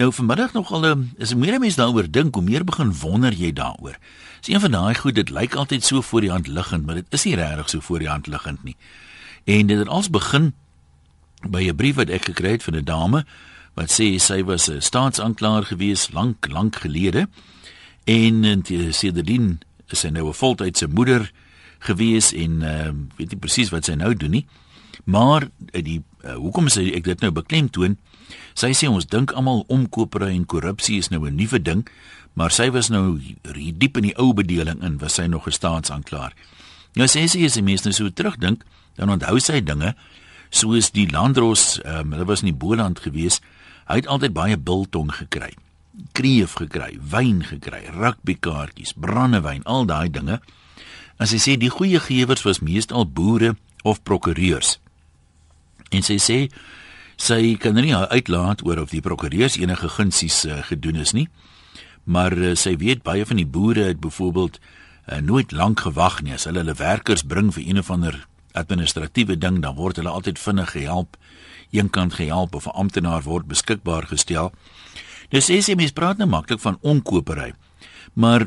Nou vanmiddag nogal ehm, is meer mense daaroor dink, hoe meer begin wonder jy daaroor. Dis een van daai goed, dit lyk altyd so voor die hand liggend, maar dit is nie regtig so voor die hand liggend nie. En dit het als begin by 'n brief wat ek gekry het van 'n dame wat sê sy was 'n staatsanklaer gewees lank lank gelede en sedertdien is sy nou 'n voltydse moeder gewees en uh, weet nie presies wat sy nou doen nie. Maar die uh, hoekom sê ek dit nou beklemtoon? Sy sê ons dink almal omkopery en korrupsie is nou 'n nuwe ding, maar sy was nou hier diep in die ou bedeling in, was sy nog 'n staatsanklaer. Nou sê sy as jy mens nou so terugdink, dan onthou sy dinge soos die landros, um, hulle was in die Boland gewees, hy het altyd baie biltong gekry. Kreef gekry, wyn gekry, rugbykaartjies, brandewyn, al daai dinge. As sy sê die goeie gewers was meestal boere of prokureurs. En sy sê sy kan nie uitlaat oor of die prokureurs enige gunsies uh, gedoen is nie. Maar uh, sy weet baie van die boere het byvoorbeeld uh, nooit lank gewag nie as hulle hulle werkers bring vir een of ander administratiewe ding dan word hulle altyd vinnig gehelp. Eenkant gehelp of 'n amptenaar word beskikbaar gestel. Dis sê sy mens praat nou maklik van onkopery. Maar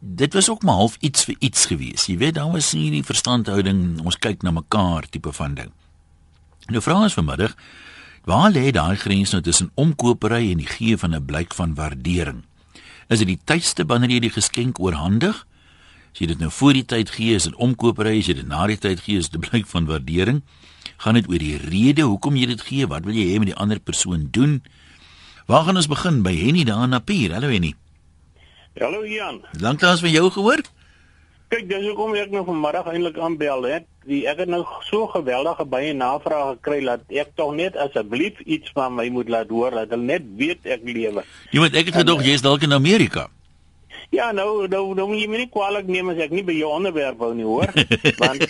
dit was ook maar half iets vir iets gewees. Jy weet daar was nie die verstandhouding, ons kyk na mekaar tipe van ding. Nou vra ons vanmiddag Waar lê daai grens nou tussen omkopery en die gee van 'n blyk van waardering? Is dit die tydste wanneer jy die geskenk oorhandig? As jy dit nou voor die tyd gee, is dit omkopery, as jy dit na die tyd gee, is dit 'n blyk van waardering. Gaan dit oor die rede hoekom jy dit gee? Wat wil jy hê met die ander persoon doen? Waar gaan ons begin by Henny daar in Napier? Hallo Henny. Hallo Jan. Lanklaas van jou gehoor? Kyk, dis hoekom ek nou vanmiddag eintlik aanbel het. Die ek het nou so geweldige baie navrae gekry dat ek tog net asseblief iets van my moet laat hoor dat hulle net weet ek lewe. Jy moet ek het gedog jy's dalk in Amerika. Ja, nou, nou, nou moet jy my nie kwaliek neem as ek nie by jou onderwerp wou nie, hoor? Want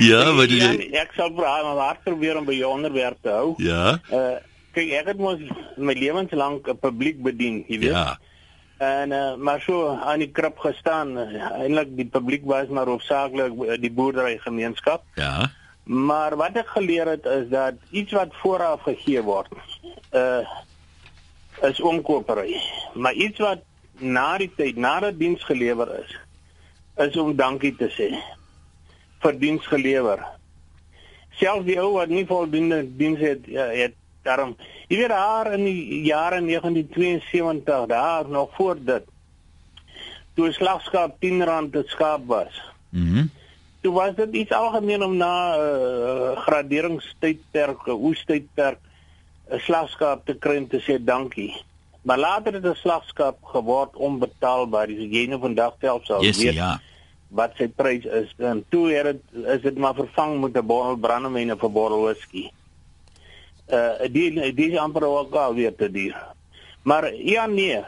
Ja, wat jy ja, ek sal probeer om hard probeer om by jou onderwerp te hou. Ja. Uh kyk, ek het mos my lewenslank 'n publiek bedien, jy weet. Ja. En uh, maar so aan die krib gestaan. Eintlik die publiek was maar hoofsaaklik die boerdery gemeenskap. Ja. Maar wat ek geleer het is dat iets wat vooraf gegee word, uh is omkopery. Maar iets wat na die tyd, nadat diens gelewer is, is om dankie te sê vir diens gelewer. Selfs die ou wat nie voldoende diens het, ja, het daarom jy weet daar in die jare 1972 daar nog voor dit toe slagskaap 10 rand per skaap was. Mhm. Mm toe was dit iets algemeen om na uh, graderingstydperk, oestydperk 'n slagskaap te kry en te sê dankie. Maar later het 'n slagskaap geword onbetaalbaar. Dis jy nou vandag self sal yes, weet ja. wat sy prys is. En toe het dit is dit maar vervang met 'n bottel brandewyn of 'n bottel whisky uh die die is amper ook al weer te duur. Maar ja nee.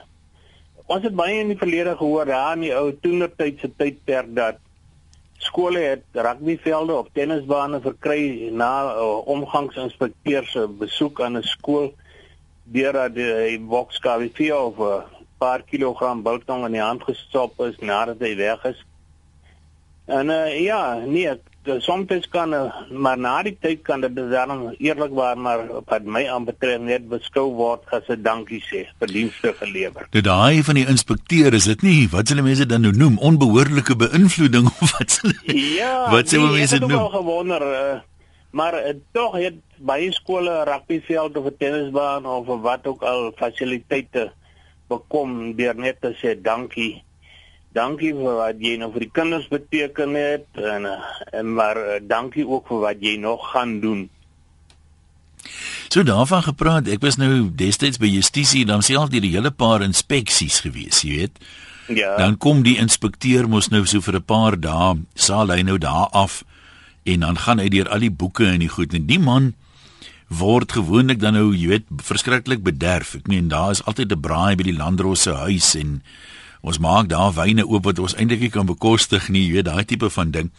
Ons het baie in die verlede gehoor ja in die ou toenertydse tydperk dat skole het rugbyvelde of tennisbane verkry na uh, omgangsinspekteur se besoek aan 'n skool deurdat die boks KWV of 'n uh, paar kilogram biltong in die hand gestop is nadat hy weg is. En uh, ja, nee, soms kan maar na die tyd kan dit dan eerlikwaar maar wat my aanbetref net beskou word as 'n dankie sê vir dienste gelewer. Dit daai van die inspekteur is dit nie wat hulle mense dan nou noem onbehoorlike beïnvloeding of wat hulle Ja, wat sê nee, mense ek het ook noem? gewonder uh, maar uh, tog het baie skole rugbyveld of 'n tennisbaan of wat ook al fasiliteite bekom deur net te sê dankie dankie vir wat jy nou vir die kinders beteken het en en maar uh, dankie ook vir wat jy nog gaan doen. So daarvan gepraat, ek was nou destyds by justisie, dan sê al die hele paar inspeksies gewees, jy weet. Ja. Dan kom die inspekteur mos nou so vir 'n paar dae, saal hy nou daar af en dan gaan hy deur al die boeke en die goed en die man word gewoonlik dan nou, jy weet, verskriklik bederf. Ek meen daar is altyd 'n braai by die landros se huis en ons maak daar wyne oop wat ons eintlik nie kan bekostig nie, jy weet, daai tipe van ding.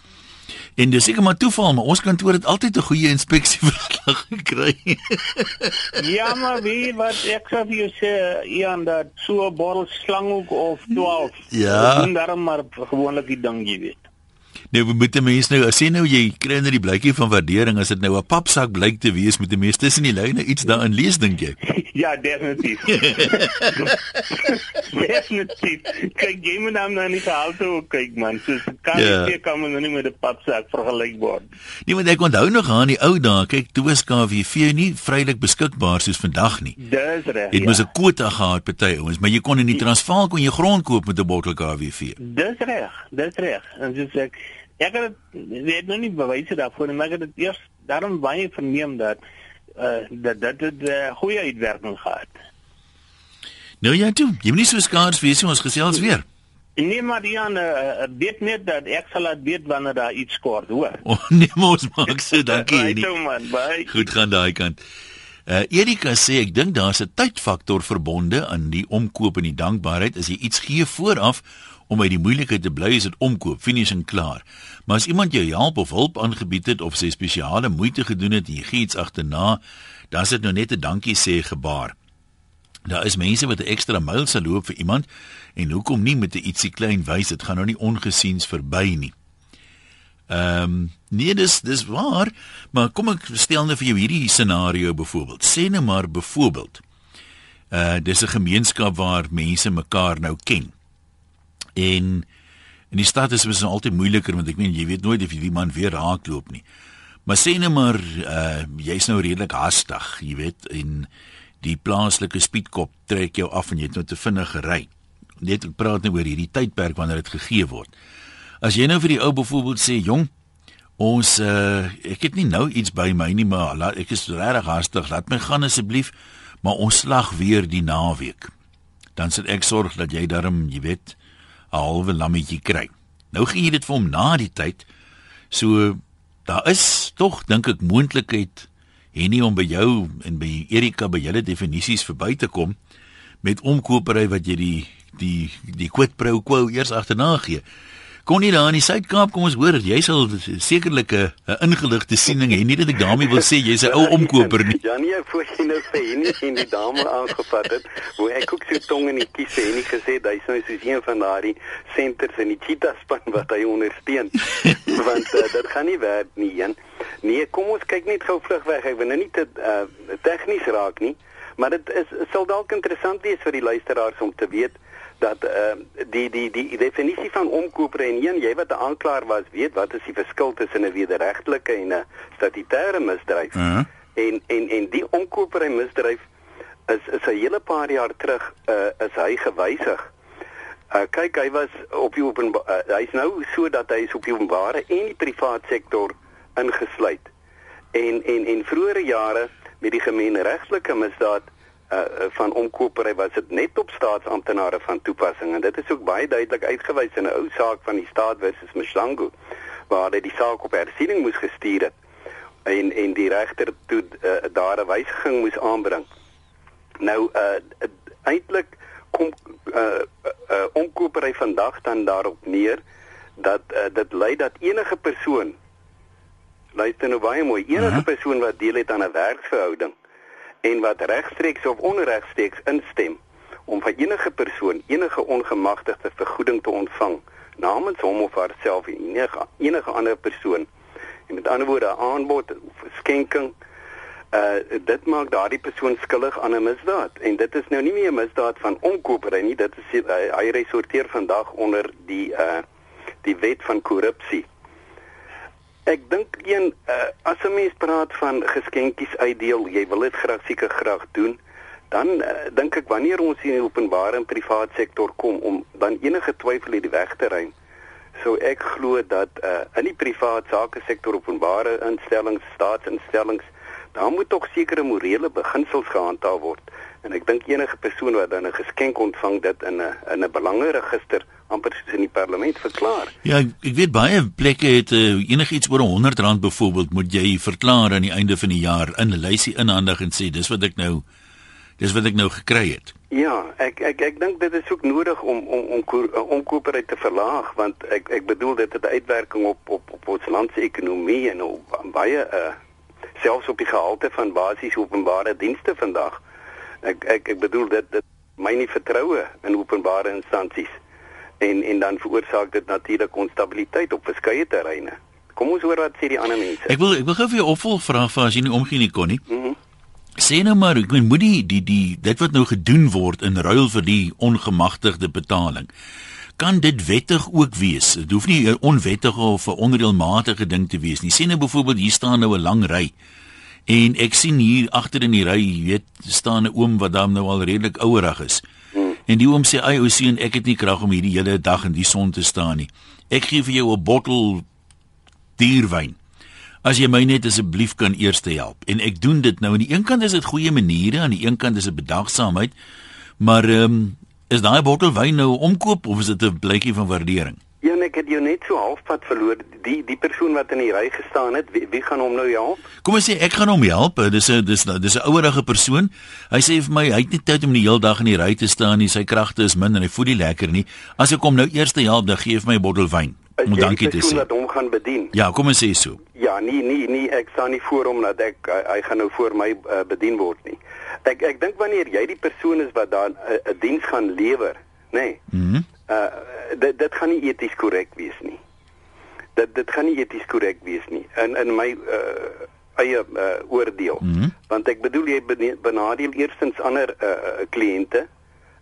En dis seker maar toeval, maar ons kantoor het altyd 'n goeie inspeksieverslag gekry. ja, maar wie wat ek sê vir jou sê Ian dat so 'n bottel slanghoek of 12. Ja. Doen daarom maar gewoonlik die ding jy weet. We moet mense nou as jy nou jy kry net die blykie van waardering as dit nou 'n papsak blyk te wees met die meeste tussen die lyne iets daarin lees dink jy? Ja, definitief. definitief. Kyk, jy moet nou nie gehaal toe kyk man. So kan ja. jy kan men nou nie met 'n papsak vergelyk word. Nee, want ek onthou nog aan die ou dae, kyk, toe was KWV nie vrylik beskikbaar soos vandag nie. Dis reg. Dit ja. moes 'n kwota gehad party ouens, maar jy kon in die Transvaal kon jy grond koop met 'n bottel KWV. Dis reg. Dis reg. En soos ek ek het weet nog nie bewyse daarvoor nie, maar ek het dit eers daarom baie verneem dat uh dat dit 'n uh, eh, goeie uitwerking gehad. Nou ja, toe, jy moet nie so skaars wees nie, ons gesels weer. Nee maar Jan, uh, weet net dat ek sal laat weet wanneer daar iets kort, hoor. Oh, nee, mos maak se dankie. Bye, toe, man, bye. Goed gaan daai kant. Uh Erika sê ek dink daar's 'n tydfaktor verbonde aan die omkoop en die dankbaarheid as jy iets gee vooraf om uit die moeilikheid te bly is dit omkoop, finishing klaar. Maar as iemand jou help of hulp aangebied het of sy spesiale moeite gedoen het en jy gee iets agterna, dan is dit nou net 'n dankie sê gebaar. Daar is mense wat 'n ekstra myl sal loop vir iemand en hoekom nie met 'n ietsie klein wys, dit gaan nou nie ongesiens verby nie. Ehm um, nee, dis dis waar, maar kom ek stel nou vir jou hierdie scenario byvoorbeeld. Sê nou maar byvoorbeeld. Uh dis 'n gemeenskap waar mense mekaar nou ken. En in die stad is dit altyd moeiliker want ek meen jy weet nooit of jy die man weer raakloop nie. Maar sê net maar uh jy's nou redelik haastig, jy weet, en die plaaslike speedkop trek jou af en jy het nou te vinnig gery. Net praat nou oor hierdie tydperk wanneer dit gegee word. As jy nou vir die ou byvoorbeeld sê, "Jong, ons uh ek het nie nou iets by my nie, maar laat ek is regtig haastig, laat my gaan asseblief, maar ons slag weer die naweek." Dan sal ek sorg dat jy darm, jy weet, 'n halwe lammetjie kry. Nou gee jy dit vir hom na die tyd. So daar is tog dink ek moontlikheid en nie om by jou en by Erika by julle definisies verby te kom met omkopery wat jy die die die quid pro quo eers agterna gee. Kon nie daar in die Suid-Kaap kom ons hoor jy sal sekerlik 'n ingeligte siening hê nie dat ek daarmee wil sê jy's 'n ou omkoper nie. Ja nee, voor jy nou sê nie in die dame aangevat het, hoe ek ook so tong in die kies sê nie gesê hy's nou soos een van daardie senters in die cheetah span wat hy ondersteun. Want uh, dit gaan nie werk nie, een. Nee, kom ons kyk net gou vlug weg. Ek wil nou nie te uh, tegnies raak nie, maar dit is sal dalk interessant wees vir die luisteraars om te weet dat uh, die die die definisie van omkoper en een jy wat 'n aanklaer was weet wat is die verskil tussen 'n wederregtelike en 'n statutêre misdryf uh -huh. en en en die omkoper en misdryf is is 'n hele paar jaar terug uh, is hy gewysig. Uh, kyk hy was op die open uh, hy's nou sodat hy is op die openbare en die privaat sektor ingesluit. En en en vroeëre jare met die gemeenregtelike misdaad uh, van omkopery was dit net op staatsamptenare van toepassing en dit is ook baie duidelik uitgewys in 'n ou saak van die staat versus Mshangu waar hulle die saak op hersiening moes gestuur het en en die regter toe uh, daar 'n wysiging moes aanbring. Nou uh eintlik kom uh, uh omkopery vandag dan daarop neer dat uh, dit lei dat enige persoon luister nou baie mooi enige mhm. persoon wat deel het aan 'n werksverhouding en wat regstreeks of onregstreeks instem om van enige persoon enige ongemagtigde vergoeding te ontvang namens hom of haarself en enige enige ander persoon. En met ander woorde 'n aanbod of skenking uh dit maak daardie persoon skuldig aan 'n misdaad. En dit is nou nie meer 'n misdaad van omkopery nie dit is hy, hy resorteer vandag onder die uh die wet van korrupsie Ek dink een uh, as 'n mens praat van geskenkies uitdeel, jy wil dit graag seker graag doen, dan uh, dink ek wanneer ons in die openbare en privaat sektor kom om dan enige twyfel uit die weg te ruim, sou ek glo dat uh, in die privaat sake sektor openbare instellings, staatsinstellings, daar moet tog sekere morele beginsels gehandhaaf word. En ek dink enige persoon wat dan 'n geskenk ontvang dit in 'n in 'n belangeregister amper soos in die parlement verklaar. Ja, ek weet baie plekke het uh, enigiets oor 'n R100 byvoorbeeld moet jy verklaar aan die einde van die jaar in 'n lysie inhandig en sê dis wat ek nou dis wat ek nou gekry het. Ja, ek ek ek dink dit is ook nodig om om om omkopery te verlaag want ek ek bedoel dit het 'n uitwerking op op op ons land se ekonomie en op baie uh selfs op die gehalte van basiese openbare dienste vandag. Ek ek ek bedoel dit dit my nie vertroue in openbare instansies En en dan veroorsaak dit natuurlik onstabiliteit op verskeie terreine. Kom ons hoor wat sê die ander mense. Ek wil ek wil gou vir jou opvolgvraag vra as jy nie omgee nie kon nie. Mm Sê nou maar, ek meen moet die die die dit wat nou gedoen word in ruil vir die ongemagtigde betaling. Kan dit wettig ook wees? Dit hoef nie 'n onwettige of 'n onreëlmatige ding te wees nie. Sien nou byvoorbeeld hier staan nou 'n lang ry. En ek sien hier agter in die ry, jy weet, staan 'n oom wat dan nou al redelik ouerig is. Hmm. En die oom sê, "Ag, ou seun, ek het nie krag om hierdie hele dag in die son te staan nie. Ek gee vir jou 'n bottel dierwyn. As jy my net asseblief kan eers help." En ek doen dit nou. Aan die een kant is dit goeie maniere, aan die een kant is dit bedagsaamheid. Maar ehm um, is daai bottel wyn nou omkoop of is dit 'n blikkie van waardering? Ja, en ek het jou net so halfpad verloor. Die die persoon wat in die ry gestaan het, wie, wie gaan hom nou help? Kom ons sê ek gaan hom help. Dis 'n dis dis 'n ouerige persoon. Hy sê vir my hy het nie tyd om die hele dag in die ry te staan nie. Sy kragte is min en hy voel nie lekker nie. As ek hom nou eers help, dan gee hy vir my 'n bottel wyn. Moet dankie te sê. wat hom gaan bedien. Ja, kom ons sê so. Ja, nee, nee, nee, ek staan nie voor hom dat ek hy, hy gaan nou voor my uh, bedien word nie. Ek ek dink wanneer jy die persoon is wat dan 'n uh, diens gaan lewer, nê? Nee, Mhm. Mm uh dit dit gaan nie eties korrek wees nie. Dit dit gaan nie eties korrek wees nie in in my uh eie uh, oordeel. Mm Want ek bedoel jy benadeel eerstens ander uh, uh kliënte.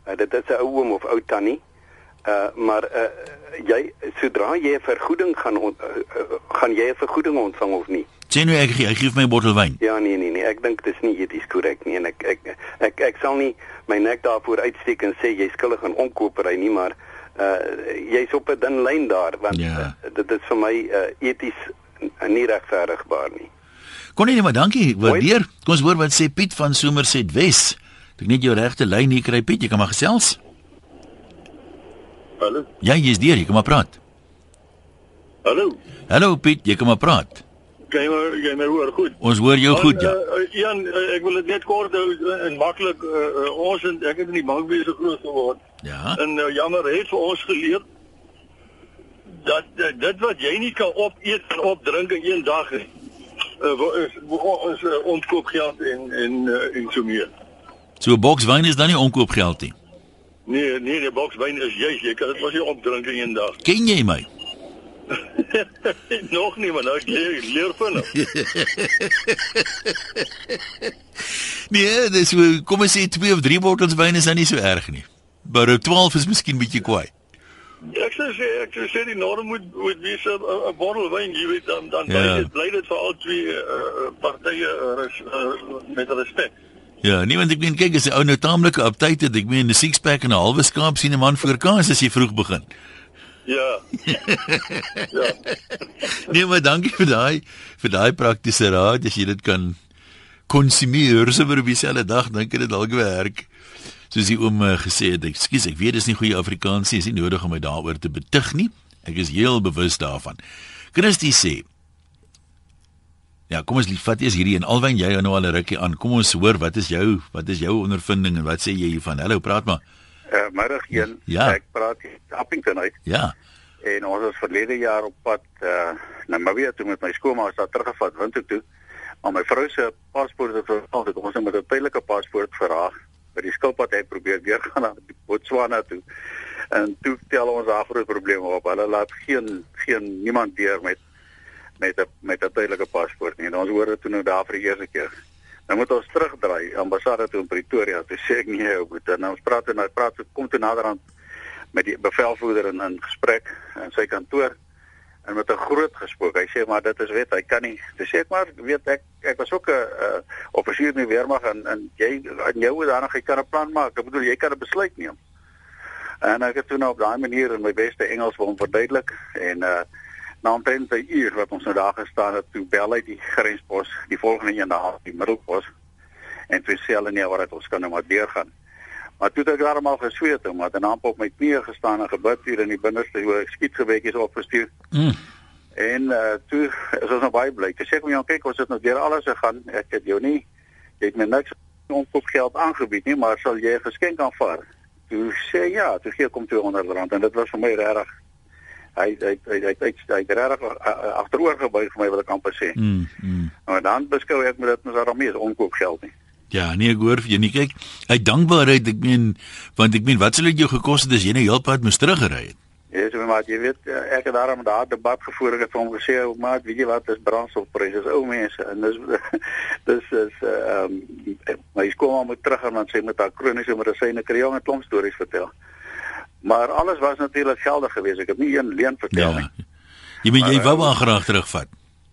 Uh, dit is 'n ou oom of ou tannie. Uh maar uh jy sodra jy 'n vergoeding gaan on, uh, uh, gaan jy 'n vergoeding ontvang of nie? Sê nou ek hy gee vir my bottel wyn. Ja nee nee nee, ek dink dit is nie eties korrek nie en ek ek ek ek sal nie my nek daarvoor uitsteek en sê jy skuldig aan omkopery nie, maar uh jy's op 'n dun lyn daar want Ja. uh, dit is vir my uh eties n- nie regverdigbaar nie. Kon nie maar dankie. Waardeer. Kom ons hoor wat sê Piet van Somerset Wes. Ek net jou regte lyn hier kry Piet, jy kan maar gesels. Hallo. Ja, jy's deur, jy kan maar praat. Hallo. Hallo Piet, jy kan maar praat. Kan jy maar jy my hoor goed? Ons hoor jou goed, ja. Uh, Jan, uh, ek wil dit net kort hou uh, en maklik uh, uh, ons en ek het in die bankwese groot geword. Ja. En uh, jammer het vir ons geleer dat uh, dit wat jy nie kan opeet en opdrink in een dag nie. Uh, is ons uh, omkoopgeld en en uh, en so meer. So 'n boks wyn is dan nie omkoopgeld nie. Nee, nee, die boks wyn is juis, jy kan dit mos nie opdrink in een dag. Ken jy my? Nog nie, maar nou ek leer, leer vinnig. Nee, dis kom ons sê 2 of 3 bottels wyn is dan nie so erg nie. Maar op 12 is miskien bietjie kwaai. Ek sê sê ek sê die norm moet moet wees 'n bottel wyn, jy weet dan dan Ja. bly dit bly dit vir al twee uh, partye uh, res, uh, met respek. Ja, nee, want ek meen kyk as 'n ou nou taamlike aptyd het, ek meen 'n six pack en 'n halwe skaap sien 'n man voor kans as jy vroeg begin. Ja. ja. Nee, maar dankie vir daai vir daai praktiese raad as jy dit kan konsumeer sommer op dieselfde dag, dink ek dit dalk werk. Soos die oom uh, gesê het, ekskuus, ek weet dis nie goeie Afrikaans nie, is nie nodig om my daaroor te betug nie. Ek is heel bewus daarvan. Christie sê Ja, kom ons lief, vat eers hierdie en alwen jy nou al 'n rukkie aan. Kom ons hoor wat is jou wat is jou ondervinding en wat sê jy hiervan? Hallo, praat maar. Uh, middag een. Ja. Ek praat hier Appington uit Ja. en ons was verlede jaar op pad uh Namibië toe met my skoolma ons daar teruggevat Windhoek toe. Maar my vrou se paspoort het verval. Ons het met 'n tydelike paspoort verhaag. By die skilpad het probeer weer gaan na Botswana toe. En toe tel ons daar groot probleme op. Hulle laat geen geen niemand deur met met 'n met 'n tydelike paspoort nie. En ons hoor dit toe nou daar vir die eerste keer. Nou moet ons terugdraai ambassade toe in Pretoria. Toe sê ek nee, ou boetie. Nou ons praat en hy praat kom toe naderhand met die bevelvoerder in in gesprek in sy kantoor en met 'n groot gespook. Hy sê maar dit is wet, hy kan nie. Toe sê ek maar weet ek ek was ook 'n uh, offisier in die weermag en en jy in jou hoedanigheid kan 'n plan maak. Ek bedoel jy kan 'n besluit neem. En ek het toe nou op daai manier in my beste Engels hom verduidelik en uh na omtrent 'n uur wat ons nou daar gestaan het, toe bel hy die grenspos, die volgende een daar, die middelpos. En toe sê hulle nee, wat ons kan nou maar deurgaan. Maar toe het ek daarom al gesweet, hom, maar dan amper op my knieë gestaan en gebid hier in die binneste hoe ek skietgewetjies opgestuur. Mm. En uh toe is ons nou baie bly. Toe sê ek hom ja, kyk, ons het nou deur alles gegaan. Ek het jou nie jy het my niks onkoopgeld aangebied nie, maar sal jy 'n geskenk aanvaar? Toe sê ja, toe gee ek hom R200 en dit was vir my regtig hy hy hy hy hy hy het regtig uh, agteroor gebuig vir my wil ek amper sê. Mm. mm. Maar dan beskou ek met dit mos daarom nie is onkoopgeld nie. Ja, nee, ek hoor vir jou nie. Kyk, uit dankbaarheid, ek meen, want ek meen, wat sal dit jou gekos het as jy nou heelpad moes teruggery het? Ja, so maar jy weet ek het daarom daar debat gevoer ek het hom gesê maar weet jy wat is brandstofpryse is ou mense en dis dis is ehm um, maar hy kom maar terug en dan sê met haar kroniese medisyne kry jy 'n klomp stories vertel. Maar alles was natuurlik geldig geweest. Ek het nie een leuen vertel ja. nie. Jy moet jy wou maar graag terugvat.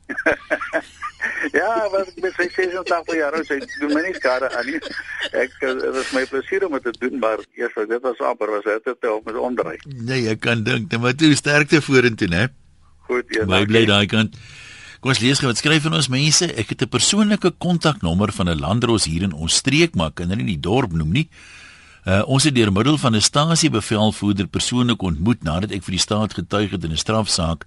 ja, wat met sy 86 jaar oud, sy doen my nie skade aan nie. Ek eh, dit is my plesier om dit te doen, maar eers dit was amper was dit te op met omdraai. Nee, ek kan dink, net maar toe sterkte vorentoe, né? Goed, ja. My bly daai kant. Kom ons lees gou wat skryf van ons mense. Ek het 'n persoonlike kontaknommer van 'n landros hier in ons streek, maar kan hulle nie die dorp noem nie. Uh, ons het deur middel van 'n stasiebevelvoerder persoonlik ontmoet nadat ek vir die staat getuig het in 'n strafsaak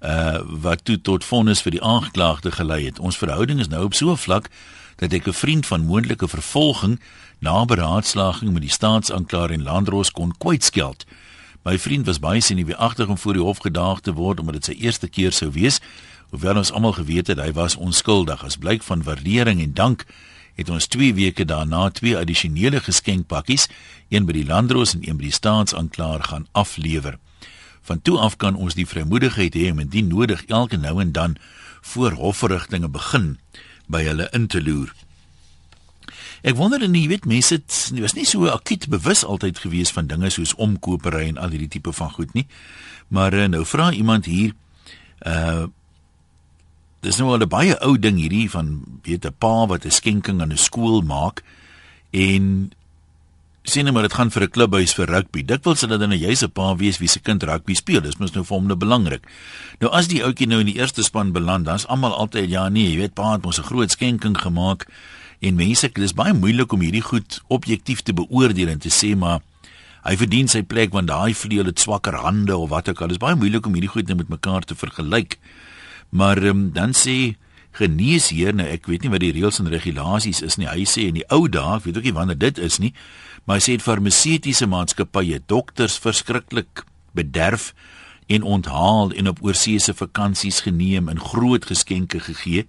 uh wat toe tot vonnis vir die aangeklaagde gelei het. Ons verhouding is nou op so 'n vlak dat ek 'n vriend van moontlike vervolging na beraadslaging met die staatsanklaer en landros kon kwytskeld. My vriend was baie senuweeagtig om voor die hof gedaag te word omdat dit sy eerste keer sou wees, hoewel ons almal geweet het hy was onskuldig. As blyk van waardering en dank het ons 2 weke daarna twee addisionele geskenkpakkies, een by die landros en een by die staatsanklaer gaan aflewer. Van toe af kan ons die vrymoedigheid hê om indien nodig elke nou en dan voor hofverrigtinge begin by hulle in te loer. Ek wonder en jy weet mense het was nie so akut bewus altyd gewees van dinge soos omkopery en al hierdie tipe van goed nie. Maar eh, nou vra iemand hier uh Dis nou al 'n baie ou ding hierdie van weet 'n pa wat 'n skenking aan 'n skool maak en sien maar dit gaan vir 'n klubhuis vir rugby. Dikwels sal dit dan 'n jouse pa wees wie se kind rugby speel. Dis mos nou vir hom nou belangrik. Nou as die ouetjie nou in die eerste span beland, dan's almal altyd ja nee, jy weet pa het mos 'n groot skenking gemaak en mense, dit is baie moeilik om hierdie goed objektief te beoordeel en te sê maar hy verdien sy plek want daai vleuel het swakker hande of wat ook al. Dit is baie moeilik om hierdie goed net met mekaar te vergelyk. Maar um, dan sê geneesheer nou ek weet nie wat die reëls en regulasies is nie. Hy sê in die ou dae, ek weet ook nie wanneer dit is nie, maar hy sê farmaseutiese maatskappye dokters verskriklik bederf en onthaal en op oorseese vakansies geneem en groot geskenke gegee.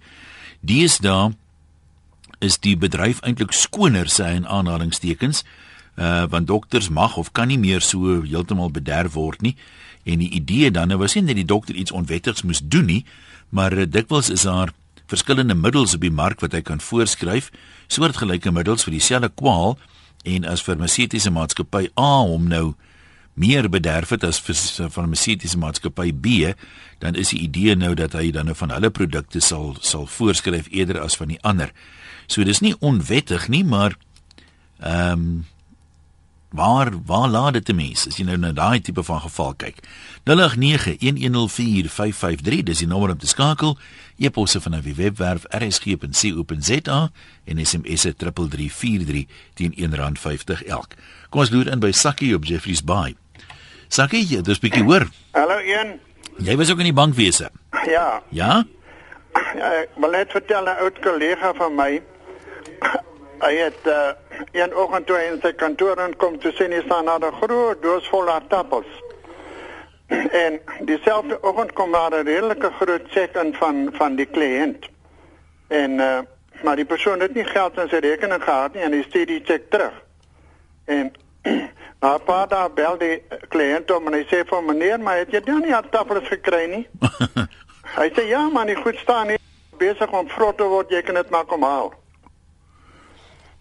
Deesdae is die bedryf eintlik skoner sê in aanhalingstekens uh want dokters mag of kan nie meer so heeltemal bederf word nie en die idee dan nou was nie dat die dokter iets onwettigs moes doen nie maar uh, dikwels is daar verskillende middels op die mark wat hy kan voorskryf soortgelyke middels vir dieselfde kwaal en as farmaseutiese maatskappy A hom nou meer bederf het as farmaseutiese maatskappy B, dan is die idee nou dat hy dan nou van hulle produkte sal sal voorskryf eerder as van die ander. So dis nie onwettig nie, maar ehm um, waar waar laat dit mense as jy nou na daai tipe van geval kyk 0891104553 dis die nommer om te skakel. E-posse van 'n webwerf rsg.co.za en SMS 3343 teen R1.50 elk. Kom ons loer in by Sakkie op Jeffrey's Bay. Sakkie jy dis bietjie hoor. Hallo een jy was ook in die bankwese ja. Ja? Ja ek wil net vertel 'n oud kollega van my hy het uh, een oggend toe in sy kantoor aankom te sien hy staan daar 'n groot doos vol appels. En dieselfde oggend kom daar 'n redelike groot cheque in van van die kliënt. En uh, maar die persoon het nie geld in sy rekening gehad nie en hy stuur die cheque terug. En na 'n paar dae bel die kliënt hom en hy sê vir meneer, maar het jy dan nie appels gekry nie? hy sê ja, maar nie goed staan nie besig om vrot te word, jy kan dit maar kom haal.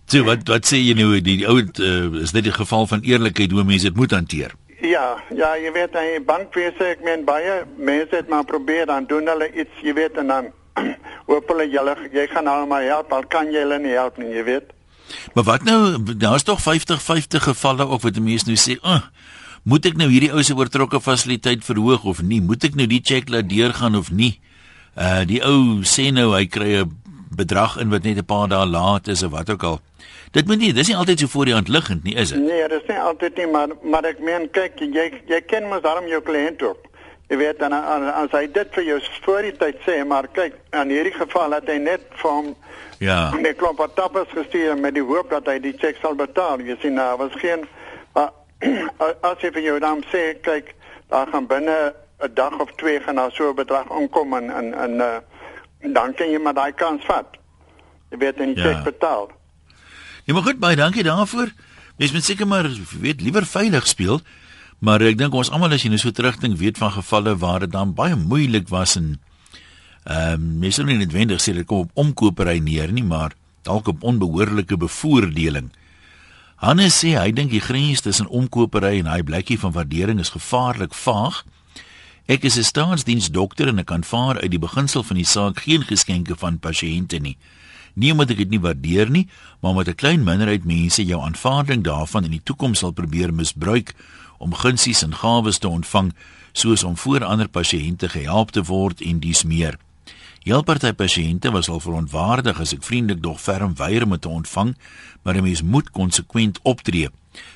So wat wat sê jy nou die ou uh, is dit 'n geval van eerlikheid hoe mense dit moet hanteer? Ja, ja, jy weet hy bankwese, ek meen baie mense het maar probeer dan doen hulle iets, jy weet en dan hoop hulle julle jy gaan nou maar help, al kan jy hulle nie help nie, jy weet. Maar wat nou, daar's tog 50 50 gevalle ook wat mense nou sê, "Ag, oh, moet ek nou hierdie ou se oortrokke fasiliteit verhoog of nie? Moet ek nou die cheque laat deurgaan of nie?" Uh die ou sê nou hy kry 'n bedrag in wat net 'n paar dae laat is of wat ook al. Dit moet nie, dis nie altyd so voor die hand liggend nie, is dit? Nee, dis nie altyd nie, maar maar ek meen kyk, jy jy ken mos daarom jou kliënt ook. Jy weet dan as hy dit vir jou voor die tyd sê, maar kyk, in hierdie geval het hy net vir hom Ja. net klomp tappers gestuur met die hoop dat hy die cheque sal betaal. Jy sien, daar was geen maar as jy vir jou dan sê, kyk, daar gaan binne 'n dag of twee gaan daar so 'n bedrag aankom en en en uh, dan kan jy maar daai kans vat. Jy weet en die Ja. betaal. Ja, maar goed, baie dankie daarvoor. Mens moet seker maar weet liewer veilig speel. Maar ek dink ons almal as jy nou so terugdink weet van gevalle waar dit dan baie moeilik was en ehm um, mense nie noodwendig sê dit kom op omkopery neer nie, maar dalk op onbehoorlike bevoordeling. Hannes sê hy dink die grens tussen omkopery en hy blikkie van waardering is gevaarlik vaag. Ek is 'n staatsdiensdokter en ek kan vaar uit die beginsel van die saak geen geskenke van pasiënte nie. Nie omdat ek dit nie waardeer nie, maar omdat 'n klein minderheid mense jou aanvaarding daarvan in die toekoms sal probeer misbruik om gunsies en gawes te ontvang, soos om voor ander pasiënte gehelp te word en dies meer. Heel party pasiënte was al verontwaardig as ek vriendelik dog ferm weier om te ontvang, maar 'n mens moet konsekwent optree.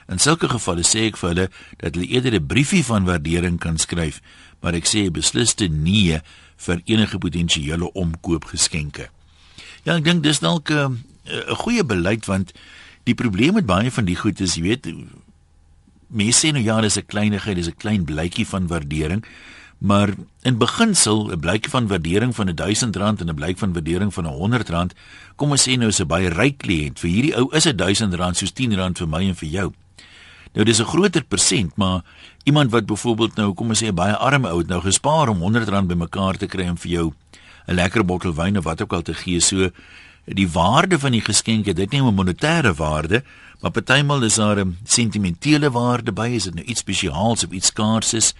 In sulke gevalle sê ek vir hulle dat hulle eerder 'n briefie van waardering kan skryf, maar ek sê besliste nee vir enige potensiële omkoopgeskenke. Ja, ek dink dis dalk 'n 'n goeie beleid want die probleem met baie van die goed is, jy weet, mense sê nou ja, dis 'n kleinigheid, dis 'n klein blytjie van waardering, Maar in beginsel 'n blyk van waardering van R1000 en 'n blyk van waardering van R100, kom ons sê nou is 'n baie ryk kliënt. Vir hierdie ou is R1000 soos R10 vir my en vir jou. Nou dis 'n groter persent, maar iemand wat byvoorbeeld nou kom ons sê 'n baie arm ou het nou gespaar om R100 bymekaar te kry om vir jou 'n lekker bottel wyn of wat ook al te gee. So die waarde van die geskenk het dit nie 'n monetêre waarde, maar partymal is daar 'n sentimentele waarde by, is dit nou iets spesiaals of iets skaarses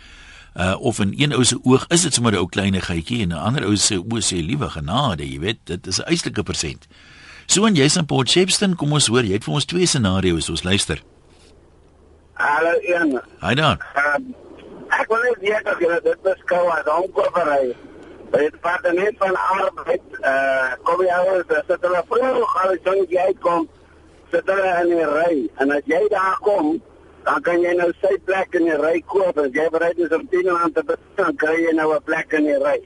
uh of in een ou se oog is dit sommer 'n ou kleinigheidjie en 'n ander ou se oë sê liewe genade, jy weet, dit is 'n eislike persent. So en jy's in Port Shepstone, kom ons hoor, jy het vir ons twee scenario's, ons luister. Hallo Ian. Hi daar. Um, ek wil net weet of jy dit beskou as onkovery. By die departement van arbeid, uh kom jy oor dat dit hulle vroeg al die jy kom sit hulle in die ry en as jy daar kom dan kan jy nou sy plek in die ry koop as jy bereid is om 10 rand te betaal, dan kry jy nou 'n plek in die ry.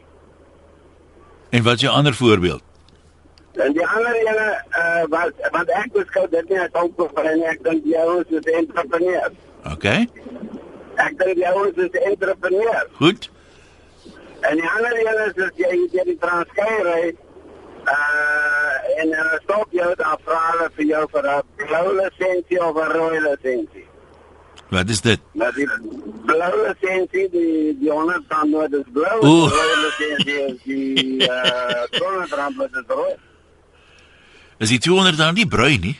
En wat is jou ander voorbeeld? En die ander ene uh wat want ek beskou dit nie as onkoopbrein nie, ek dink jy is 'n entrepreneur. OK. Ek dink jy is 'n entrepreneur. Goed. En die ander ene is dat jy jy die transkei ry uh en dan stop jy daar vra hulle vir jou vir 'n blou lisensie of 'n rooi lisensie. Wat is dit? Dat die blou lisensie die die onder dan nou dis blou. Die blou lisensie is die eh groen rand met die rooi. Is die 200 dan nie bruin nie?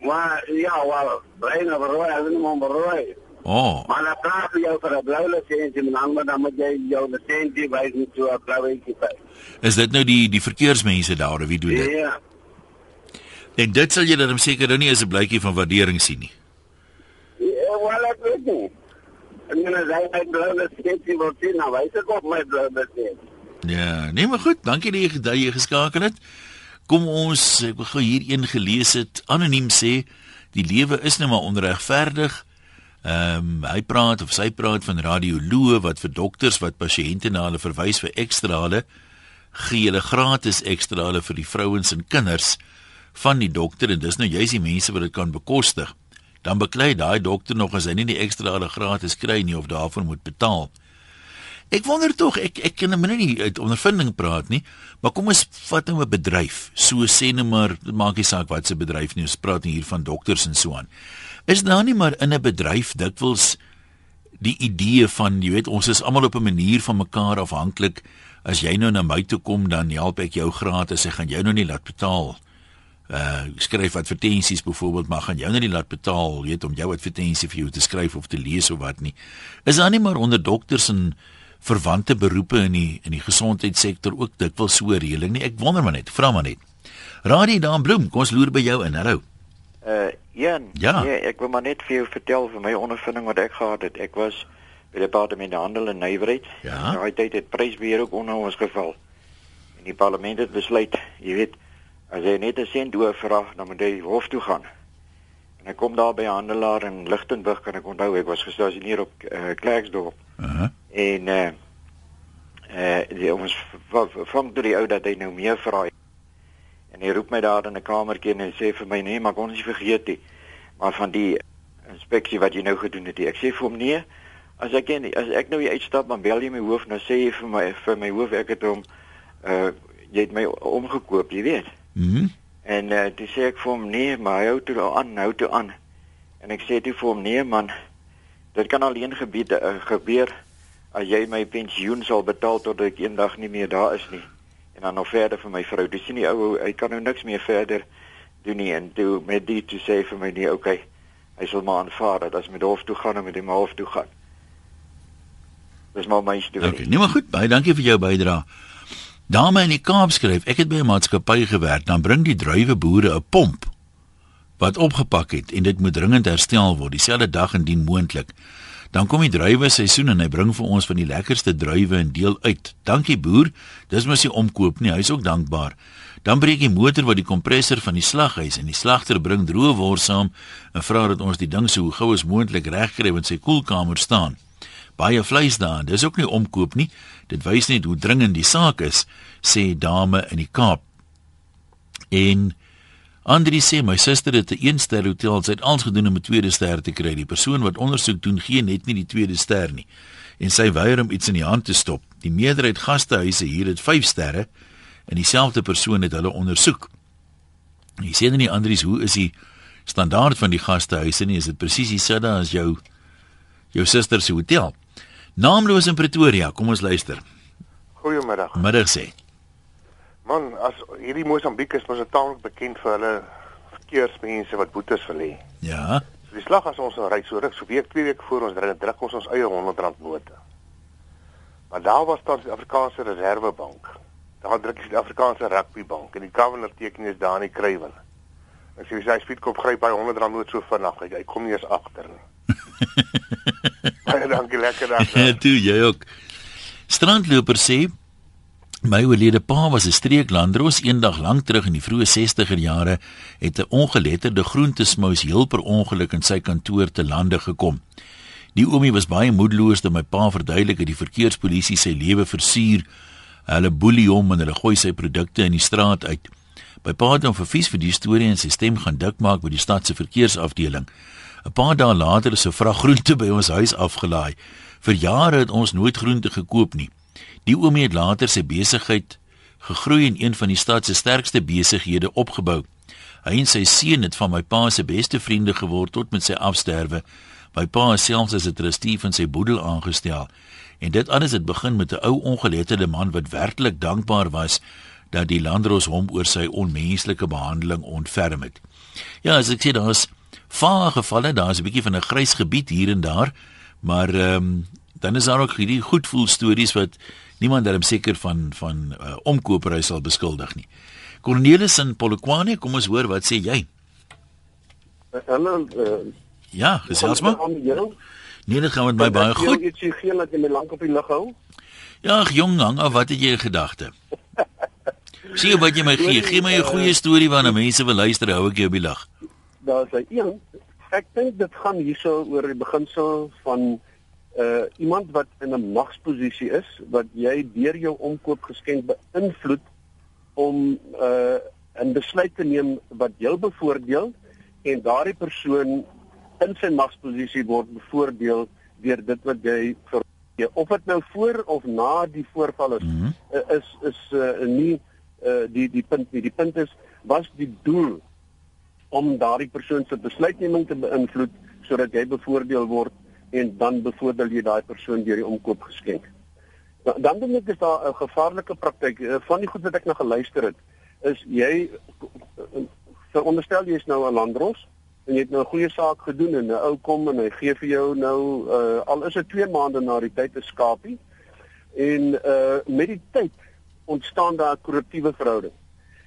Maar ja, wel, bruin of rooi, as nie maar rooi. Oh. Maar dan praat jy oor 'n blou lisensie, maar dan dan moet jy jou lisensie wys met so 'n blou lisensie. Is dit nou die die verkeersmense daar of wie doen dit? Ja. En dit sal jy dan seker nou nie as 'n blykie van waardering sien nie. Ja, wel ek weet nie. En dan sê hy blou lisensie wil sien, nou wys ek op my blou lisensie. Ja, nee maar goed, dankie dat jy dat jy geskakel het. Kom ons ek wil gou hier een gelees het anoniem sê die lewe is nou maar onregverdig. Ehm um, hy praat of sy praat van radioloë wat vir dokters wat pasiënte na hulle verwys vir ekstrale gee hulle gratis ekstrale vir die vrouens en kinders van die dokter en dis nou juist die mense wat dit kan bekostig. Dan beklei daai dokter nog as hy nie die ekstrale gratis kry nie of daarvoor moet betaal. Ek wonder tog ek ek kan nou nie uit ondervinding praat nie, maar kom ons vat nou 'n bedryf. So sê net maar, dit maak nie saak wat se bedryf nie, ons praat nie hier van dokters en so aan. Is daar nie maar in 'n bedryf dikwels die idee van, jy weet, ons is almal op 'n manier van mekaar afhanklik. As jy nou na my toe kom, dan help ek jou gratis. Ek gaan jou nou nie laat betaal. Uh skryf advertensies byvoorbeeld, maar gaan jou nou nie laat betaal, weet om jou advertensie vir jou te skryf of te lees of wat nie. Is daar nie maar onder dokters en verwante beroepe in die in die gesondheidssektor ook dikwels so reëling nie. Ek wonder maar net, vra maar net. Radie daan Bloem, kom ons loer by jou in. Hallo. Uh Jan, Ja. nee, ek wil maar net vir jou vertel van my ondervinding wat ek gehad het. Ek was by die departement handel en nywerheid. Ja. Daai tyd het prysbeheer ook onder ons geval. En die parlement het besluit, jy weet, as jy net 'n sent oorvra, dan moet jy hof toe gaan. En ek kom daar by 'n handelaar in Lichtenburg kan ek onthou, ek was gestasioneer op uh, Klerksdorp. Uh -huh. En eh eh die ons vang toe die ou dat hy nou meer vra. En hy roep my daar in 'n kamertjie en hy sê vir my nee, maar kon nie vergeet nie. Maar van die inspeksie wat jy nou gedoen het, nie. ek sê vir hom nee. As ek en, as ek nou hier uitstap, dan bel jy my hoof nou sê jy vir my vir my hoof ek het hom uh jy het my omgekoop, jy weet. Mhm. Mm En uh, toe sê ek vir hom nee, maar hy hou toe aan, hou toe aan. En ek sê toe vir hom nee man, Dit kan alleen gebeur uh, gebeur as jy my pensioen sal betaal totdat ek eendag nie meer daar is nie. En dan nog verder vir my vrou. Dis nie ou hy kan nou niks meer verder doen nie en toe met dit te sê vir my nee, okay. Hy sal maar aanvaar dat as met hof toe gaan en met die hof toe gaan. Dis maar my storie. Okay, nee maar goed, baie dankie vir jou bydrae. Dame in die Kaap skryf, ek het by 'n maatskappy gewerk, dan bring die druiweboere 'n pomp wat opgepak het en dit moet dringend herstel word dieselfde dag indien moontlik. Dan kom die druiwe seisoen en hy bring vir ons van die lekkerste druiwe en deel uit. Dankie boer. Dis mos nie omkoop nie, hy's ook dankbaar. Dan breek die motor wat die kompressor van die slaghuis en die slagter bring droë wors saam en vra dat ons die ding so gou as moontlik regkry want sy koelkamer staan baie vleis daar. Dis ook nie omkoop nie. Dit wys net hoe dringend die saak is, sê dame in die Kaap. En Andri sê my suster het 'n een-ster hotel, sy het alles gedoen om 'n tweede ster te kry. Die persoon wat ondersoek doen, gee net nie die tweede ster nie. En sy weier om iets in die hand te stop. Die meerderheid gastehuise hier het 5 sterre en dieselfde persoon het hulle ondersoek. Jy sê dan nie Andries, hoe is die standaard van die gastehuise nie? Is dit presies dieselfde as jou jou suster se hotel? Naamloos in Pretoria, kom ons luister. Goeiemiddag. Middag sê. Man, as hierdie Mosambiek is mos taamlik bekend vir hulle verkeersmense wat boetes hê. Ja. So die slag as ons nou ry so ruk, so week twee weke voor ons ry, druk ons ons eie R100 note. Maar daar was dan die Afrikaanse Reservebank. Daar druk die Afrikaanse Rugbybank en die governor teken is daar in die kruiwel. Ek sê sy speedkop gryp by R100 noot so vinnig, hy kom nie eens agter nie. Baie dankie, lekker dag. Ja, toe jy ook. Strandloper sê my oorlede pa was 'n streeklandros eendag lank terug in die vroeë 60er jare het 'n ongeletterde groentesmous heel per ongeluk in sy kantoor te lande gekom. Die oomie was baie moedeloos dat my pa verduidelik het die verkeerspolisie sy lewe versuur. Hulle boelie hom en hulle gooi sy produkte in die straat uit. My pa het hom vervies vir die storie en sy stem gaan dik maak by die stad se verkeersafdeling. 'n Paar dae later is 'n vrag groente by ons huis afgelaai. Vir jare het ons nooit groente gekoop nie. Die oomie het later sy besigheid gegroei en een van die stad se sterkste besighede opgebou. Hy en sy seun het van my pa se beste vriende geword tot met sy afsterwe. My pa is selfs as 'n trustee van sy boedel aangestel. En dit alles het begin met 'n ou ongeletterde man wat werklik dankbaar was dat die landros hom oor sy onmenslike behandeling ontferm het. Ja, as ek sê daar's vaar gevalle, daar's 'n bietjie van 'n grys gebied hier en daar, maar ehm um, dan is daar ook hierdie goedvoel stories wat niemand darem seker van van uh, omkopery sal beskuldig nie. Cornelis in Polokwane, kom ons hoor wat sê jy? Hallo. Uh, ja, gesels maar. Nee, dit gaan met my baie goed. Jy sê geen dat jy my lank op die lug hou. Ja, jong, hang af, wat het jy in gedagte? Sien wat jy my gee. Gee my 'n goeie storie waarna mense wil luister, hou ek jou op die lag. Daar's 'n een. Ek dink dit gaan hierso oor die beginsel van uh iemand wat in 'n magsposisie is wat jy deur jou omkoopgeskenk beïnvloed om uh 'n besluit te neem wat jou bevoordeel en daardie persoon in sy magsposisie word bevoordeel deur dit wat jy vir of dit nou voor of na die voorval is mm -hmm. is is uh, nie uh, die die punt nie die punt is was die doel om daardie persoon se besluitneming te beïnvloed sodat jy bevoordeel word en dan bevoordeel jy daai persoon deur die omkoop geskenk. Dan dan dink ek is daar 'n gevaarlike praktyk eh, van die goed wat ek nou geluister het is jy veronderstel jy is nou 'n landros en jy het nou 'n goeie saak gedoen en 'n ou kom en hy gee vir jou nou uh, al is dit 2 maande na die tyd 'n skapie en uh, met die tyd ontstaan daar 'n korruptiewe verhouding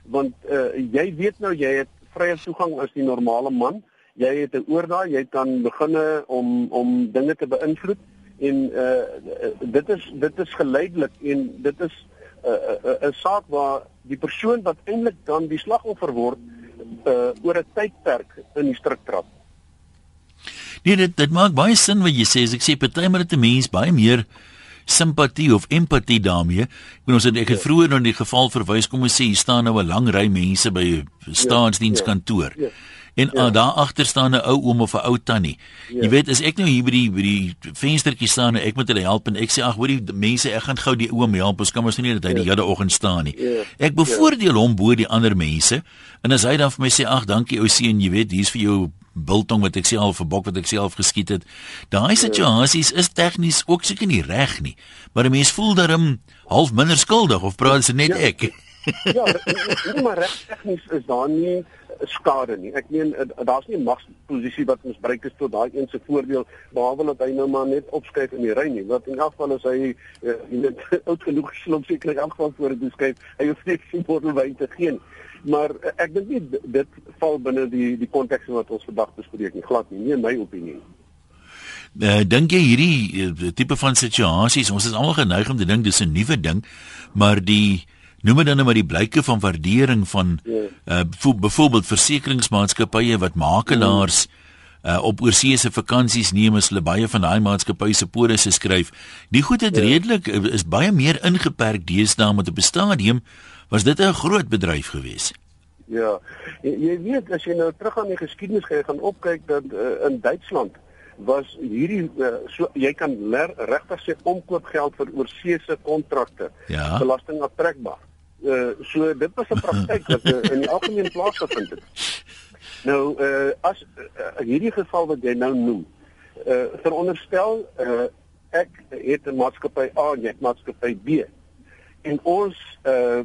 want uh, jy weet nou jy het vrye toegang as die normale man jy het 'n oordaai, jy kan beginne om om dinge te beïnvloed en uh dit is dit is geleidelik en dit is 'n uh, 'n uh, uh, saak waar die persoon wat eintlik dan die slagoffer word uh oor 'n tydperk in die struik trap. Nee, dit dit maak baie sin wat jy sê. As ek sê partymal het 'n mens baie meer simpatie of empatie daarmee. Ek bedoel ons het ek het ja. vroeër na die geval verwys kom ons sê hier staan nou 'n lang ry mense by 'n staatsdienskantoor. Ja, ja, ja. En ja. daar agter staan 'n ou oom of 'n ou tannie. Ja. Jy weet, as ek nou hier by die by die venstertjie staan en ek moet hulle help en ek sê ag, hoor die mense, ek gaan gou die oom help. Ons kan mos nie dat hy ja. die hele oggend staan nie. Ja. Ek ja. bevoordeel ja. hom bo die ander mense. En as hy dan vir my sê ag, dankie ou seun, jy weet, hier's vir jou biltong wat ek self vir bok wat ek self geskiet het. Daai situasies is tegnies ook seker nie reg nie. Maar 'n mens voel daarom half minder skuldig of praat se net ja. ek. ja, nie maar reg tegnies is daar nie skade nie. Ek meen daar's nie 'n magsposisie wat ons bereik is tot daai een se voordeel behalwe dat hy nou maar net opskuif in die ry nie. Wat in elk geval is hy uh, net oud genoeg geslop seker in elk geval voor die skryf. Hy hoef net sy bottel wyn te gee. Maar uh, ek dink nie dit val binne die die konteks wat ons vandag bespreek nie. Glad nie, nie in my opinie nie. Uh, dink jy hierdie uh, tipe van situasies ons is almal geneig om te dink dis 'n nuwe ding maar die noem dit dan nou maar die blyke van waardering van ja. uh byvoorbeeld versekeringsmaatskappye wat makelaars uh op oorseese vakansies neem as hulle baie van daai maatskappye se polisse skryf. Die goed het ja. redelik uh, is baie meer ingeperk deesdae met op 'n stadium was dit 'n groot bedryf geweest. Ja. Jy, jy weet as jy nou terug aan die geskiedenis gaan opkyk dat uh, in Duitsland was hierdie uh, so jy kan regtig sê omkoopgeld vir oorseese kontrakte ja. belasting aftrekbaar. Uh so dit was 'n praktyk wat uh, in die algemeen plaasgevind het. Nou uh as uh, hierdie geval wat jy nou noem, uh veronderstel uh ek het 'n maatskappy A en jy het maatskappy B. En ons uh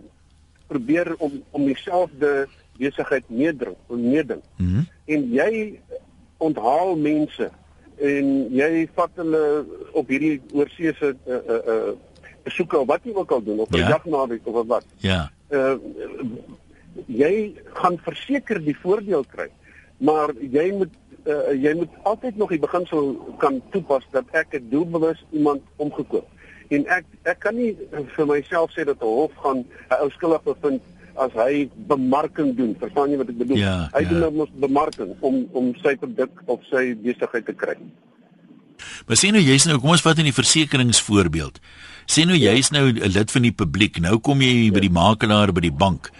probeer om om dieselfde besigheid meedring, meeding. Mm -hmm. En jy onthaal mense en jy vat hulle op hierdie oorseese uh uh, uh besoeke of wat jy ook al doen of 'n ja. jagnaweek of wat. Ja. Uh jy gaan verseker die voordeel kry. Maar jy moet uh, jy moet altyd nog die beginsel kan toepas dat ek 'n doelbewus iemand omgekoop. En ek ek kan nie vir myself sê dat 'n hof gaan 'n ou skuldig bevind as hy bemarking doen. Verstaan jy wat ek bedoel? Ja, hy ja. doen nou mos bemarking om om sy produk of sy besigheid te kry. Maar sien nou jy's nou kom ons vat in die versekeringsvoorbeeld. Sien nou jy's nou 'n lid van die publiek. Nou kom jy by die makelaar by die bank.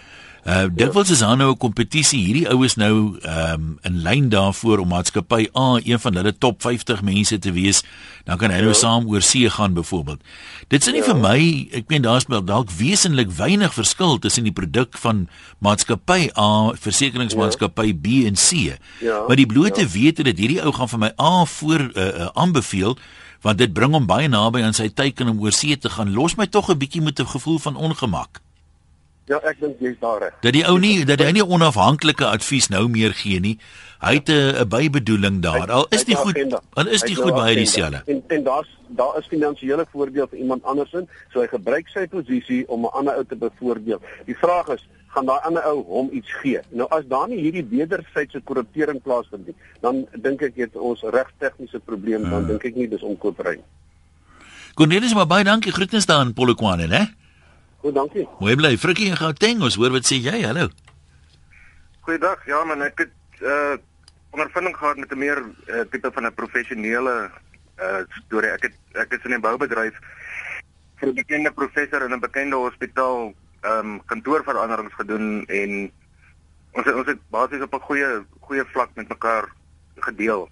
Uh dikwels is daar nou 'n kompetisie. Hierdie oues nou ehm um, in lyn daarvoor om maatskappy A een van hulle top 50 mense te wees. Dan kan hy nou ja. saam oor see gaan byvoorbeeld. Dit sê nie ja. vir my, ek meen daar's dalk wesenlik weinig verskil tussen die produk van maatskappy A, versekeringsmaatskappy ja. B en C. Ja. Maar die blote ja. wete dat hierdie ou gaan vir my A voor uh, uh, aanbeveel want dit bring hom baie naby aan sy teiken om oor see te gaan. Los my tog 'n bietjie met 'n gevoel van ongemak. Ja, ek dink jy's daar reg. Dat die ou nie dat hy nie onafhanklike advies nou meer gee nie. Hy het 'n bybedoeling daar. Al is dit goed. Al is dit goed baie dieselfde. En en daar's daar is finansiële voordeel vir iemand andersin, so hy gebruik sy posisie om 'n ander ou te bevoordeel. Die vraag is, gaan daai ander ou hom iets gee? Nou as daar nie hierdie wederwysige korruptering plaasvind nie, dan dink ek het ons regstegniese probleem, dan hmm. dink ek nie dis omkoopry. Cornelis, maar baie dankie. Groetens daar in Polokwane, né? Goed, dankie. Mooi bly. Frikkie en Gauteng, ons hoor wat sê jy? Hallo. Goeiedag. Ja man, ek het uh ondervinding gehad met 'n meer uh, tipe van 'n professionele uh storie. Ek het ek is in 'n boubedryf vir 'n bekende professor in 'n bekende hospitaal ehm um, kantoorveranderings gedoen en ons het, ons het basies op 'n goeie goeie vlak met mekaar gedeel.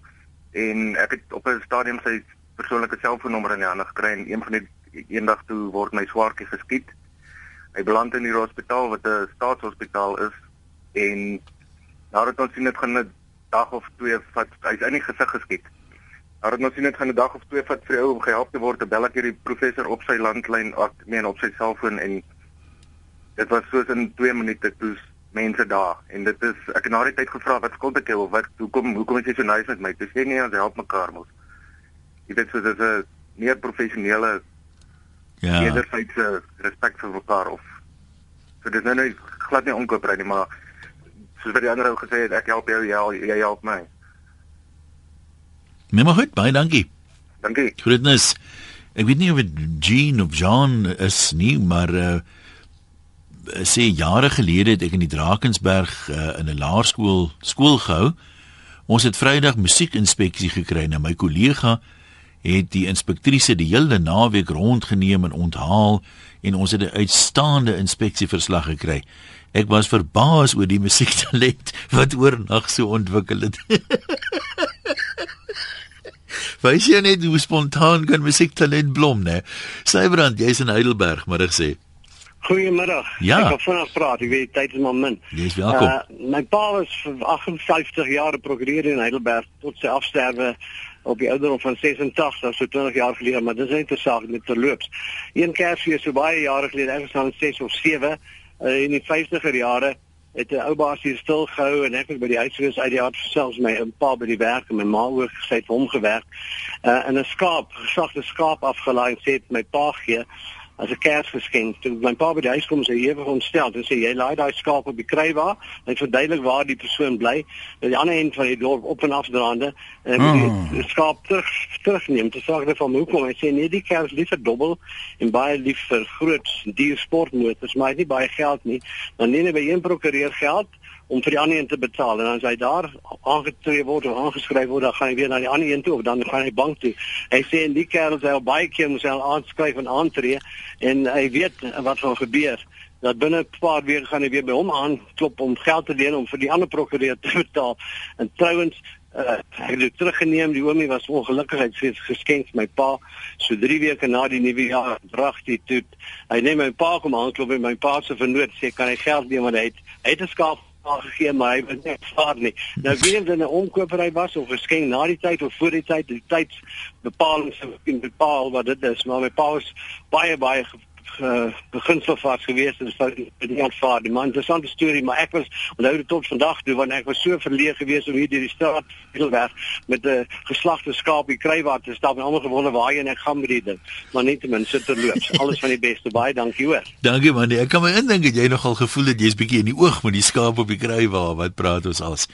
En ek het op 'n stadium sy persoonlike selfoonnommer in die hande gekry en een van die eendag toe word my swaartjie geskiet hy beland in die hospitaal wat 'n staatshospitaal is en nadat ons sien dit gaan 'n dag of twee vat hy's eintlik gesig geskiet. Nadat ons sien dit gaan 'n dag of twee vat vir die ou om gehelp te word, bel ek hierdie professor op sy landlyn af, meen op sy selfoon en dit was soos in 2 minute toe mense daar en dit is ek het na die tyd gevra wat skuld ek of wat hoekom hoekom is jy so nice met my? Dis nee, ons help mekaar mos. Jy weet so dis 'n meer professionele ja. wederwysige respek vir mekaar of so dis nou nie glad nie onkoopry nie maar soos wat die ander ou gesê het ek help jou jy, jy help my. Nee maar goed baie dankie. Dankie. Groetnis. Ek weet nie of dit Jean of John is nie maar uh, sê jare gelede het ek in die Drakensberg uh, in 'n laerskool skool gehou. Ons het Vrydag musiekinspeksie gekry na my kollega het die inspektrice die hele naweek rondgeneem en onthaal en ons het 'n uitstaande inspeksieverslag gekry. Ek was verbaas oor die musiektalent wat oornag so ontwikkel het. Wys jy net hoe spontaan kan musiektalent blom, né? Sybrand, jy's in Heidelberg, maar ek sê. Goeiemiddag. Ja. Ek wil vinnig praat. Ek weet tyd is maar min. Jy's welkom. Uh, my pa was vir 58 jaar prokureur in Heidelberg tot sy afsterwe op die ouderdom van 86, so 20 jaar gelede, maar dis net 'n saak met terloops. Een Kersfees so baie jare gelede, ek was dan 6 of 7 uh, in die 50er jare het 'n ou baas hier stil gehou en ek het by die huis gewees uit die hart selfs my 'n pa by die werk en my ma ook gesê het hom gewerk. Uh, en 'n skaap, gesagte skaap afgelaai en sê het my pa gee as 'n kersgeskenk. Toe my pa by die huis kom, sê hy ewig ontstel en sê jy laai daai skaap op die krywa, hy verduidelik waar die persoon bly, aan die ander end van die dorp op en af draande en hy moet die skaap terug terugneem. Toe sê ek van hoekom? Hy sê nee, die kers liever dobbel en baie lief vir groot duur sportmotors, maar hy het nie baie geld nie. Dan neem hy by een prokureur geld om vir die ander een te betaal en as hy daar aangetree word of aangeskryf word dan gaan hy weer na die ander een toe of dan gaan hy bank toe. Hy sê en die kerel sê al baie keer moet hy al aanskryf en aantree en hy weet wat gaan gebeur. Dat binne 'n paar weke gaan hy weer by hom aanklop om geld te leen om vir die ander prokureur te betaal. En trouens uh, ek het dit teruggeneem die oomie was ongelukkig hy het geskenk my pa so 3 weke na die nuwe jaar drag die toe hy neem my pa kom aanklop en my pa se vernoot sê kan hy geld neem want hy het hy het 'n skaap aangegee maar hy wil net vaar nie. Nou jy of dit 'n omkopery was of 'n skenk na die tyd of voor die tyd, die tyd bepaling se bepaal wat dit is, maar my pa was baie baie beginsel vas geweest en sou nie aanvaar die man interessante storie maar ek was onthou dit tot vandag toe want ek was so verleë geweest om hier deur die straat Heidelberg met 'n geslagte skaap die krywater te stap en almal gewonder waar jy en ek gaan met die ding? Maar net ten minste terloops alles van die beste. Baie dankie hoor. Dankie man. Ek kan my indink dat jy nogal gevoel het jy's bietjie in die oog met die skaap op die krywa wat praat ons als?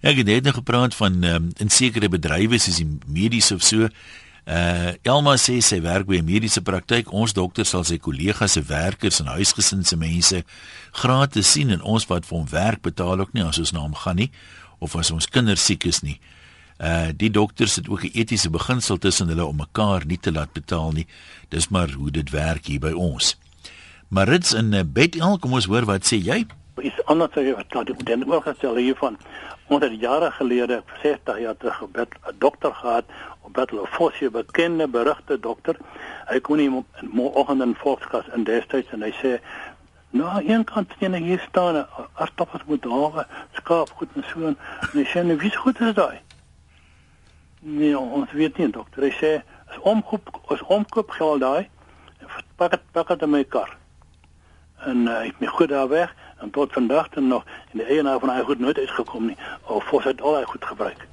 Ek het net nog gepraat van um, in sekere bedrywe soos die medies of so Uh Elma sê sy werk by 'n mediese praktyk. Ons dokter sal sy kollegas se werkers en huisgesin se mense gratis sien en ons wat vir hom werk betaal ook nie as ons na hom gaan nie of as ons kinders siek is nie. Uh die dokters het ook 'n etiese beginsel tussen hulle om mekaar nie te laat betaal nie. Dis maar hoe dit werk hier by ons. Marits in uh, Bethel, kom ons hoor wat sê jy? Is anders as wat die den oorgestel hiervan. Ons het jare gelede, 60 jaar terug, 'n dokter gehad Battle of Force, bekende berugte dokter. Hy kom nie môreoggend in Volkskas in destyds en hy sê nou een kant sien ek hier staan as toppers moet daar skaap goed en so en hy sê nou wie goed is daai? Nee, ons weet nie dokter. Hy sê as omkoop as omkoop geld daai pak het pak het my kar. En uh, ek het my goed daar weg en tot vandag dan nog in die eienaar van hy goed nooit uitgekom nie. Of Force het al hy goed gebruik.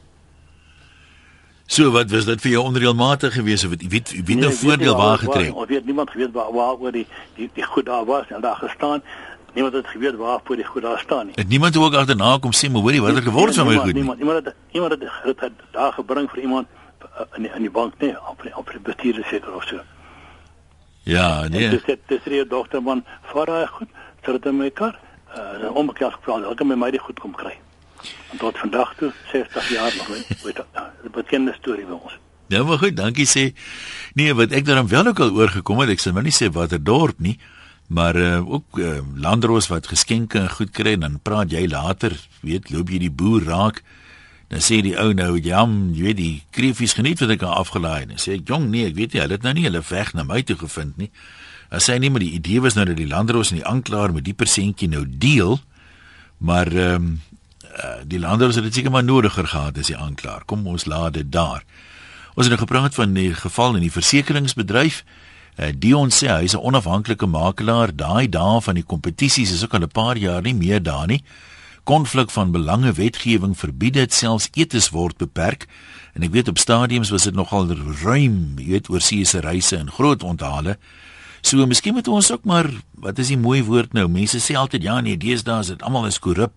So wat was dit vir jou onreëlmatig geweest of weet weet weet nou voordeel waar getrek? Of weet niemand geweet waar waar oor die die die goed daar was en daar gestaan. Niemand het geweet waar voor die goed daar staan nie. Het niemand ook agterna kom sê maar hoorie wat het geword van my goed? Niemand niemand het iemand het, het, het daar gebring vir iemand uh, in die, in die bank nee op op die bestuurder seker of so. Ja, nee. Dis dit dis die dokter man vir hy goed sodat hy my kar uh onbekend gevra het. Ek kan my my die goed kom kry. En tot vandag toe 60 jaar nog weet 'n bekende storie by ons. Ja, maar goed, dankie sê. Nee, wat ek dan wel ook al oorgekom het, ek sê maar nie sê watter dorp nie, maar uh, ook uh, landroos wat geskenke en goed kry en dan praat jy later, weet, loop jy die boer raak. Dan sê die ou nou, "Jam, jy weet die kreefies geniet wat ek aan afgelaai het." Sê ek, "Jong, nee, ek weet nie, hulle het nou nie hulle weg na my toe gevind nie." As hy nie met die idee was nou dat die landroos en die aanklaer met die persentjie nou deel, maar ehm um, uh, die landers het dit seker maar nodiger gehad as die aanklaer. Kom ons laat dit daar. Ons het nou gepraat van die geval in die versekeringsbedryf. Uh, Dion sê hy is 'n onafhanklike makelaar. Daai dae van die kompetisies is ook al 'n paar jaar nie meer daar nie. Konflik van belange wetgewing verbied dit selfs etes word beperk. En ek weet op stadiums was dit nogal ruim, jy weet oor see se reise en groot onthale. So miskien moet ons ook maar wat is die mooi woord nou? Mense sê altyd ja nee, deesdae is dit almal is korrup.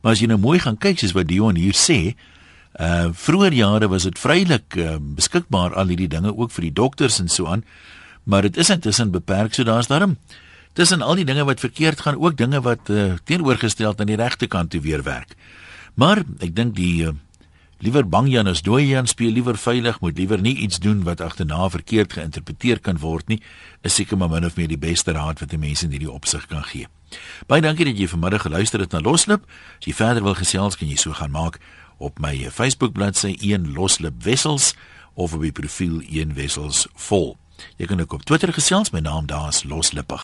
Maar as jy nou mooi gaan kyk soos wat Dion hier sê, uh vroeër jare was dit vrylik uh, beskikbaar al hierdie dinge ook vir die dokters en so aan, maar dit is intussen beperk, so daar's daarom tussen al die dinge wat verkeerd gaan ook dinge wat uh, teenoorgestel aan die regte kant toe weer werk. Maar ek dink die uh, liewer bang Jan as dooi Jan speel liewer veilig, moet liewer nie iets doen wat agterna verkeerd geïnterpreteer kan word nie, is seker maar min of meer die beste raad wat 'n mens in hierdie opsig kan gee. Baie dankie dat jy vanmiddag geluister het na Loslip. As jy verder wil gesels, kan jy so gaan maak op my Facebook bladsy een Loslip Wessels of op die profiel een Wessels vol. Jy kan ook op Twitter gesels, my naam daar is Loslip.